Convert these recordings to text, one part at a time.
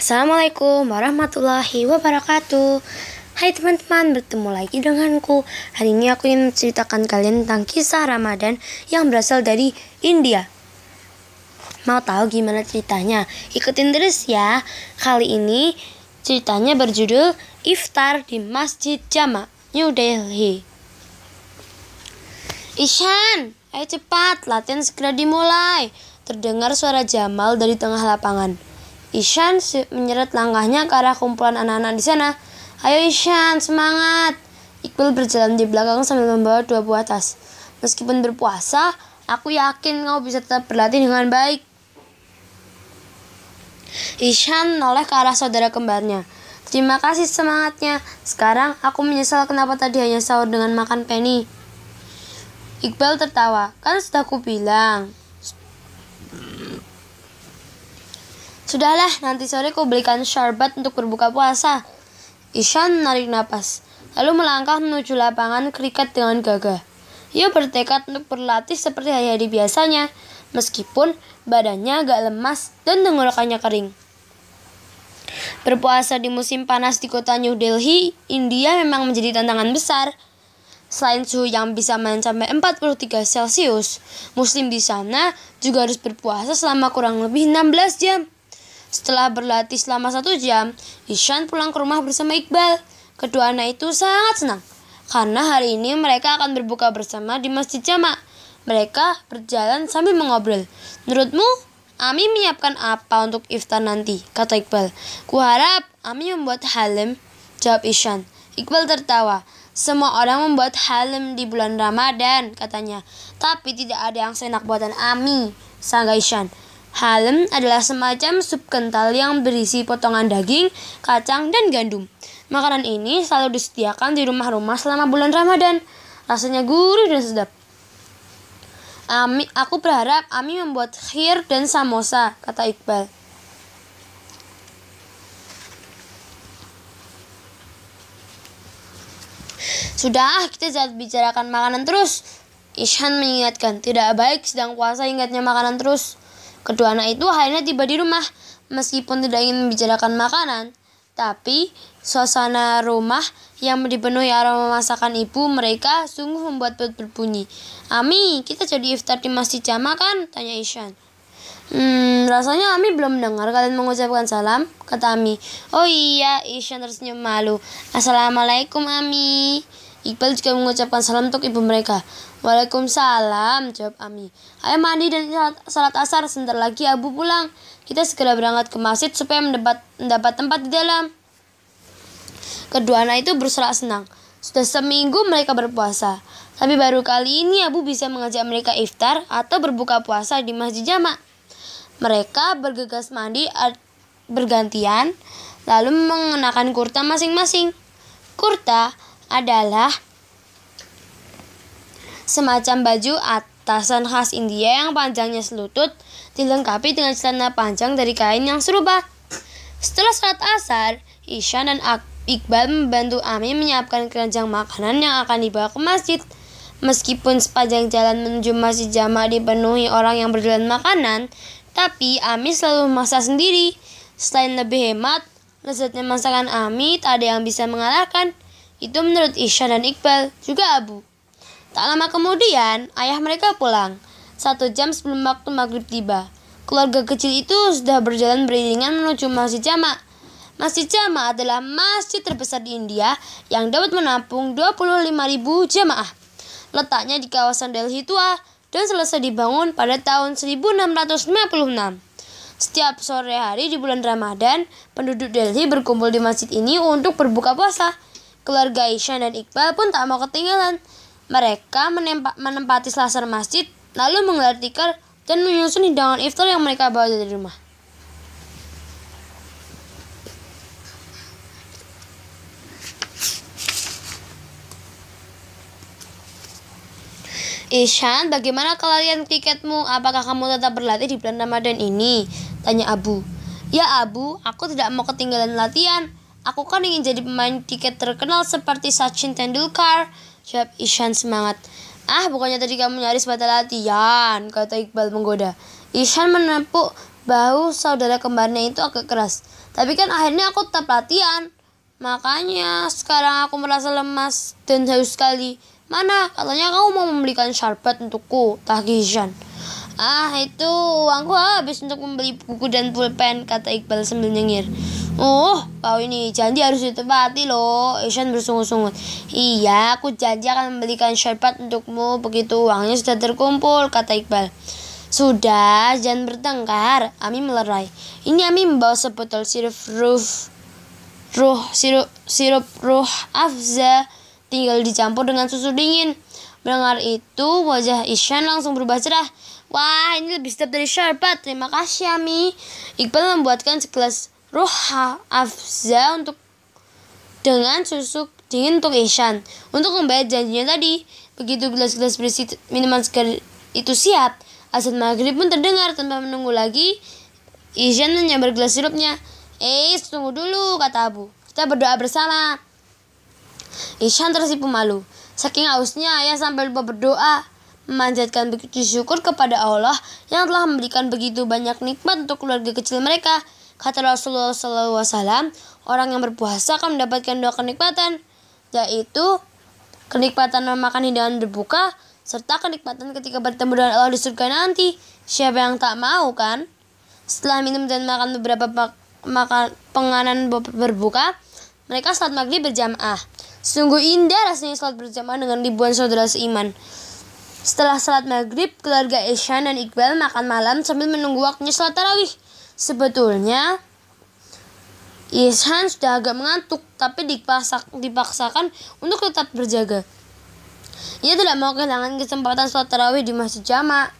Assalamualaikum warahmatullahi wabarakatuh. Hai teman-teman, bertemu lagi denganku. Hari ini aku ingin menceritakan kalian tentang kisah Ramadan yang berasal dari India. Mau tahu gimana ceritanya? Ikutin terus ya. Kali ini ceritanya berjudul Iftar di Masjid Jama, New Delhi. Ishan, ayo cepat, latihan segera dimulai. Terdengar suara Jamal dari tengah lapangan Ishan menyeret langkahnya ke arah kumpulan anak-anak di sana. Ayo Ishan, semangat! Iqbal berjalan di belakang sambil membawa dua buah tas. Meskipun berpuasa, aku yakin kau bisa tetap berlatih dengan baik. Ishan noleh ke arah saudara kembarnya. Terima kasih semangatnya. Sekarang aku menyesal kenapa tadi hanya sahur dengan makan penny. Iqbal tertawa. Kan sudah aku bilang, Sudahlah, nanti sore kau belikan syarbat untuk berbuka puasa. Ishan menarik napas, lalu melangkah menuju lapangan kriket dengan gagah. Ia bertekad untuk berlatih seperti hari-hari biasanya, meskipun badannya agak lemas dan tenggorokannya kering. Berpuasa di musim panas di kota New Delhi, India memang menjadi tantangan besar. Selain suhu yang bisa mencapai 43 Celcius, muslim di sana juga harus berpuasa selama kurang lebih 16 jam. Setelah berlatih selama satu jam, Ishan pulang ke rumah bersama Iqbal. Kedua anak itu sangat senang karena hari ini mereka akan berbuka bersama di Masjid Jamak. Mereka berjalan sambil mengobrol. Menurutmu, Ami menyiapkan apa untuk iftar nanti? Kata Iqbal. Kuharap Ami membuat halim, jawab Ishan. Iqbal tertawa. Semua orang membuat halim di bulan Ramadan, katanya. Tapi tidak ada yang seenak buatan Ami, sangga Ishan. Halem adalah semacam sup kental yang berisi potongan daging, kacang, dan gandum. Makanan ini selalu disediakan di rumah-rumah selama bulan Ramadan. Rasanya gurih dan sedap. Ami, aku berharap Ami membuat khir dan samosa, kata Iqbal. Sudah, kita jangan bicarakan makanan terus. Ishan mengingatkan, tidak baik sedang puasa ingatnya makanan terus. Kedua anak itu akhirnya tiba di rumah. Meskipun tidak ingin membicarakan makanan, tapi suasana rumah yang dipenuhi aroma masakan ibu mereka sungguh membuat perut berbunyi. Ami, kita jadi iftar di Masjid Jama kan? Tanya Ishan. Hmm, rasanya Ami belum mendengar kalian mengucapkan salam, kata Ami. Oh iya, Ishan tersenyum malu. Assalamualaikum Ami. Iqbal juga mengucapkan salam untuk ibu mereka. Waalaikumsalam, jawab Ami. Ayo mandi dan salat asar, sebentar lagi Abu pulang. Kita segera berangkat ke masjid supaya mendapat, mendapat tempat di dalam. Kedua anak itu bersorak senang. Sudah seminggu mereka berpuasa. Tapi baru kali ini Abu bisa mengajak mereka iftar atau berbuka puasa di masjid jamak. Mereka bergegas mandi bergantian, lalu mengenakan kurta masing-masing. Kurta adalah semacam baju atasan khas India yang panjangnya selutut, dilengkapi dengan celana panjang dari kain yang serupa. Setelah salat asar, Ishan dan Iqbal membantu Ami menyiapkan keranjang makanan yang akan dibawa ke masjid. Meskipun sepanjang jalan menuju masjid jamaah dipenuhi orang yang berjalan makanan, tapi Ami selalu memasak sendiri. Selain lebih hemat, lezatnya masakan Ami tak ada yang bisa mengalahkan. Itu menurut Ishan dan Iqbal, juga Abu. Tak lama kemudian, ayah mereka pulang. Satu jam sebelum waktu maghrib tiba. Keluarga kecil itu sudah berjalan beriringan menuju Masjid Jama. Masjid Jama adalah masjid terbesar di India yang dapat menampung 25.000 jamaah. Letaknya di kawasan Delhi tua dan selesai dibangun pada tahun 1656. Setiap sore hari di bulan Ramadan, penduduk Delhi berkumpul di masjid ini untuk berbuka puasa. Keluarga Ishan dan Iqbal pun tak mau ketinggalan. Mereka menempati selasar masjid, lalu menggelar tikar dan menyusun hidangan iftar yang mereka bawa dari rumah. Ishan, bagaimana kalian tiketmu? Apakah kamu tetap berlatih di bulan Ramadan ini? Tanya Abu. Ya Abu, aku tidak mau ketinggalan latihan. Aku kan ingin jadi pemain tiket terkenal seperti Sachin Tendulkar. Jawab Ishan semangat. Ah, bukannya tadi kamu nyaris batal latihan, kata Iqbal menggoda. Ishan menepuk bahu saudara kembarnya itu agak keras. Tapi kan akhirnya aku tetap latihan. Makanya sekarang aku merasa lemas dan haus sekali. Mana? Katanya kamu mau membelikan syarbat untukku, Tahgishan. Ah, itu uangku habis untuk membeli buku dan pulpen, kata Iqbal sambil nyengir. Oh, kau ini janji harus ditepati loh. Ishan bersungut-sungut. Iya, aku janji akan membelikan syarbat untukmu begitu uangnya sudah terkumpul, kata Iqbal. Sudah, jangan bertengkar. Ami melerai. Ini Ami membawa sebotol sirup ruh, ruh sirup sirup ruh afza tinggal dicampur dengan susu dingin. Mendengar itu, wajah Ishan langsung berubah cerah. Wah, ini lebih sedap dari syarbat. Terima kasih, Ami. Iqbal membuatkan segelas Roha Afza untuk dengan susu dingin untuk Ishan untuk membayar janjinya tadi. Begitu gelas-gelas berisi minuman segar itu siap, azan maghrib pun terdengar tanpa menunggu lagi. Ishan menyambar gelas sirupnya. Eh, tunggu dulu, kata Abu. Kita berdoa bersama. Ishan tersipu malu. Saking hausnya, ayah sampai lupa berdoa memanjatkan begitu syukur kepada Allah yang telah memberikan begitu banyak nikmat untuk keluarga kecil mereka. Kata Rasulullah SAW, orang yang berpuasa akan mendapatkan dua kenikmatan, yaitu kenikmatan memakan hidangan berbuka, serta kenikmatan ketika bertemu dengan Allah di surga nanti. Siapa yang tak mau kan? Setelah minum dan makan beberapa makan penganan berbuka, mereka salat maghrib berjamaah. Sungguh indah rasanya salat berjamaah dengan ribuan saudara seiman. Setelah salat maghrib, keluarga Ishan dan Iqbal makan malam sambil menunggu waktunya salat tarawih. Sebetulnya Ishan sudah agak mengantuk, tapi dipaksa, dipaksakan untuk tetap berjaga. Ia tidak mau kehilangan kesempatan sholat tarawih di masjid jamak.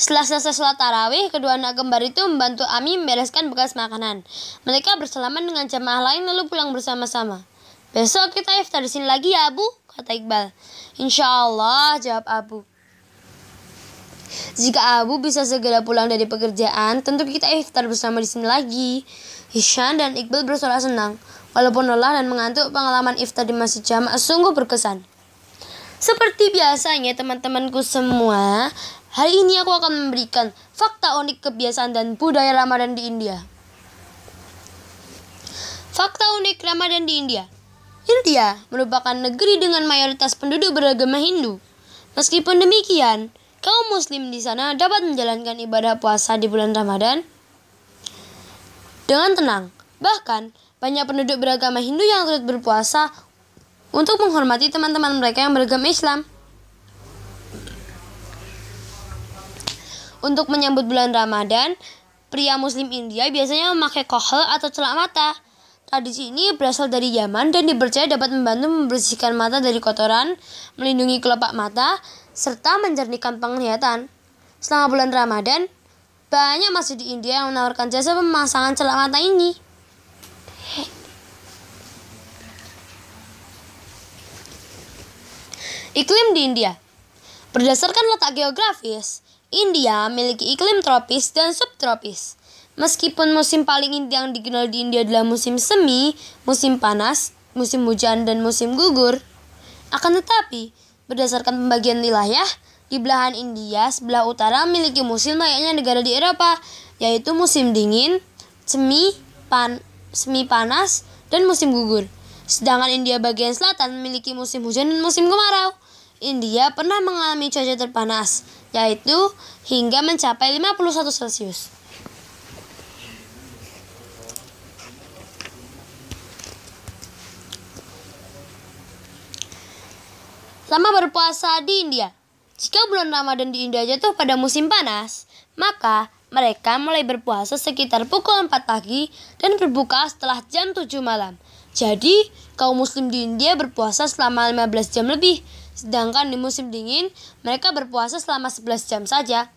Setelah selesai sholat tarawih, kedua anak kembar itu membantu Ami membereskan bekas makanan. Mereka bersalaman dengan jamaah lain lalu pulang bersama-sama. Besok kita iftar di sini lagi ya, Bu, kata Iqbal. Insya Allah, jawab Abu. Jika Abu bisa segera pulang dari pekerjaan, tentu kita iftar bersama di sini lagi. Hishan dan Iqbal bersorak senang. Walaupun lelah dan mengantuk, pengalaman iftar di masjid jamaah sungguh berkesan. Seperti biasanya teman-temanku semua, hari ini aku akan memberikan fakta unik kebiasaan dan budaya Ramadan di India. Fakta unik Ramadan di India. India merupakan negeri dengan mayoritas penduduk beragama Hindu. Meskipun demikian, kaum muslim di sana dapat menjalankan ibadah puasa di bulan Ramadan dengan tenang. Bahkan, banyak penduduk beragama Hindu yang turut berpuasa untuk menghormati teman-teman mereka yang beragama Islam. Untuk menyambut bulan Ramadan, pria muslim India biasanya memakai kohel atau celak mata Tradisi ini berasal dari Yaman dan dipercaya dapat membantu membersihkan mata dari kotoran, melindungi kelopak mata, serta menjernihkan penglihatan. Selama bulan Ramadan, banyak masjid di India yang menawarkan jasa pemasangan celak mata ini. Iklim di India Berdasarkan letak geografis, India memiliki iklim tropis dan subtropis. Meskipun musim paling inti yang dikenal di India adalah musim semi, musim panas, musim hujan, dan musim gugur, akan tetapi berdasarkan pembagian wilayah, di belahan India sebelah utara memiliki musim layaknya negara di Eropa, yaitu musim dingin, semi, pan, semi panas, dan musim gugur. Sedangkan India bagian selatan memiliki musim hujan dan musim kemarau. India pernah mengalami cuaca terpanas, yaitu hingga mencapai 51 Celcius. Selama berpuasa di India. Jika bulan Ramadan di India jatuh pada musim panas, maka mereka mulai berpuasa sekitar pukul 4 pagi dan berbuka setelah jam 7 malam. Jadi, kaum muslim di India berpuasa selama 15 jam lebih, sedangkan di musim dingin mereka berpuasa selama 11 jam saja.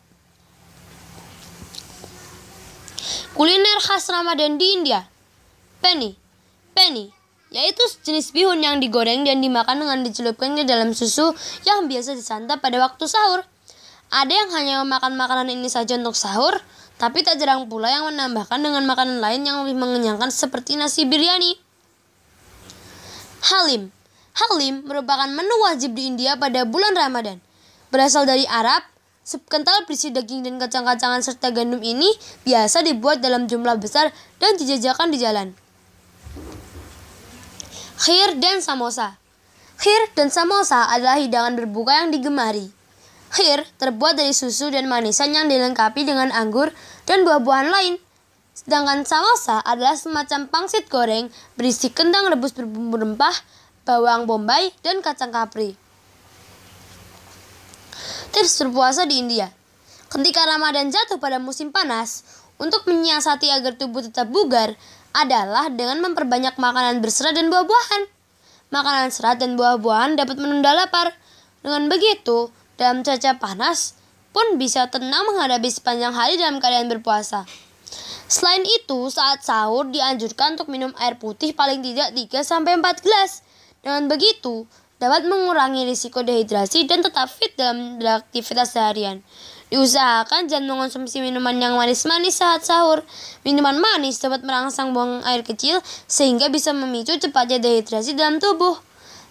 Kuliner khas Ramadan di India. Penny. Penny yaitu jenis bihun yang digoreng dan dimakan dengan dicelupkan ke dalam susu yang biasa disantap pada waktu sahur. Ada yang hanya memakan makanan ini saja untuk sahur, tapi tak jarang pula yang menambahkan dengan makanan lain yang lebih mengenyangkan seperti nasi biryani. Halim Halim merupakan menu wajib di India pada bulan Ramadan. Berasal dari Arab, Sup kental berisi daging dan kacang-kacangan serta gandum ini biasa dibuat dalam jumlah besar dan dijajakan di jalan. Khir dan samosa. Khir dan samosa adalah hidangan berbuka yang digemari. Khir terbuat dari susu dan manisan yang dilengkapi dengan anggur dan buah-buahan lain. Sedangkan samosa adalah semacam pangsit goreng berisi kentang rebus berbumbu rempah, bawang bombay, dan kacang kapri. Tips berpuasa di India. Ketika Ramadan jatuh pada musim panas, untuk menyiasati agar tubuh tetap bugar adalah dengan memperbanyak makanan berserat dan buah-buahan. Makanan serat dan buah-buahan dapat menunda lapar. Dengan begitu, dalam cuaca panas pun bisa tenang menghadapi sepanjang hari dalam keadaan berpuasa. Selain itu, saat sahur dianjurkan untuk minum air putih paling tidak 3 4 gelas. Dengan begitu, dapat mengurangi risiko dehidrasi dan tetap fit dalam aktivitas seharian. Diusahakan jangan mengonsumsi minuman yang manis-manis saat sahur. Minuman manis dapat merangsang buang air kecil sehingga bisa memicu cepatnya dehidrasi dalam tubuh.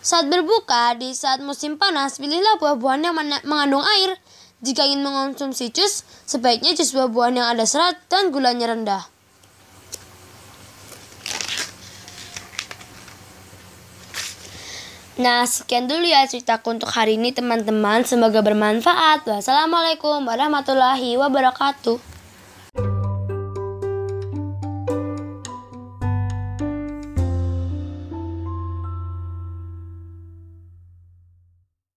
Saat berbuka di saat musim panas, pilihlah buah-buahan yang mengandung air. Jika ingin mengonsumsi jus, sebaiknya jus buah-buahan yang ada serat dan gulanya rendah. Nah, sekian dulu ya ceritaku untuk hari ini teman-teman. Semoga bermanfaat. Wassalamualaikum warahmatullahi wabarakatuh.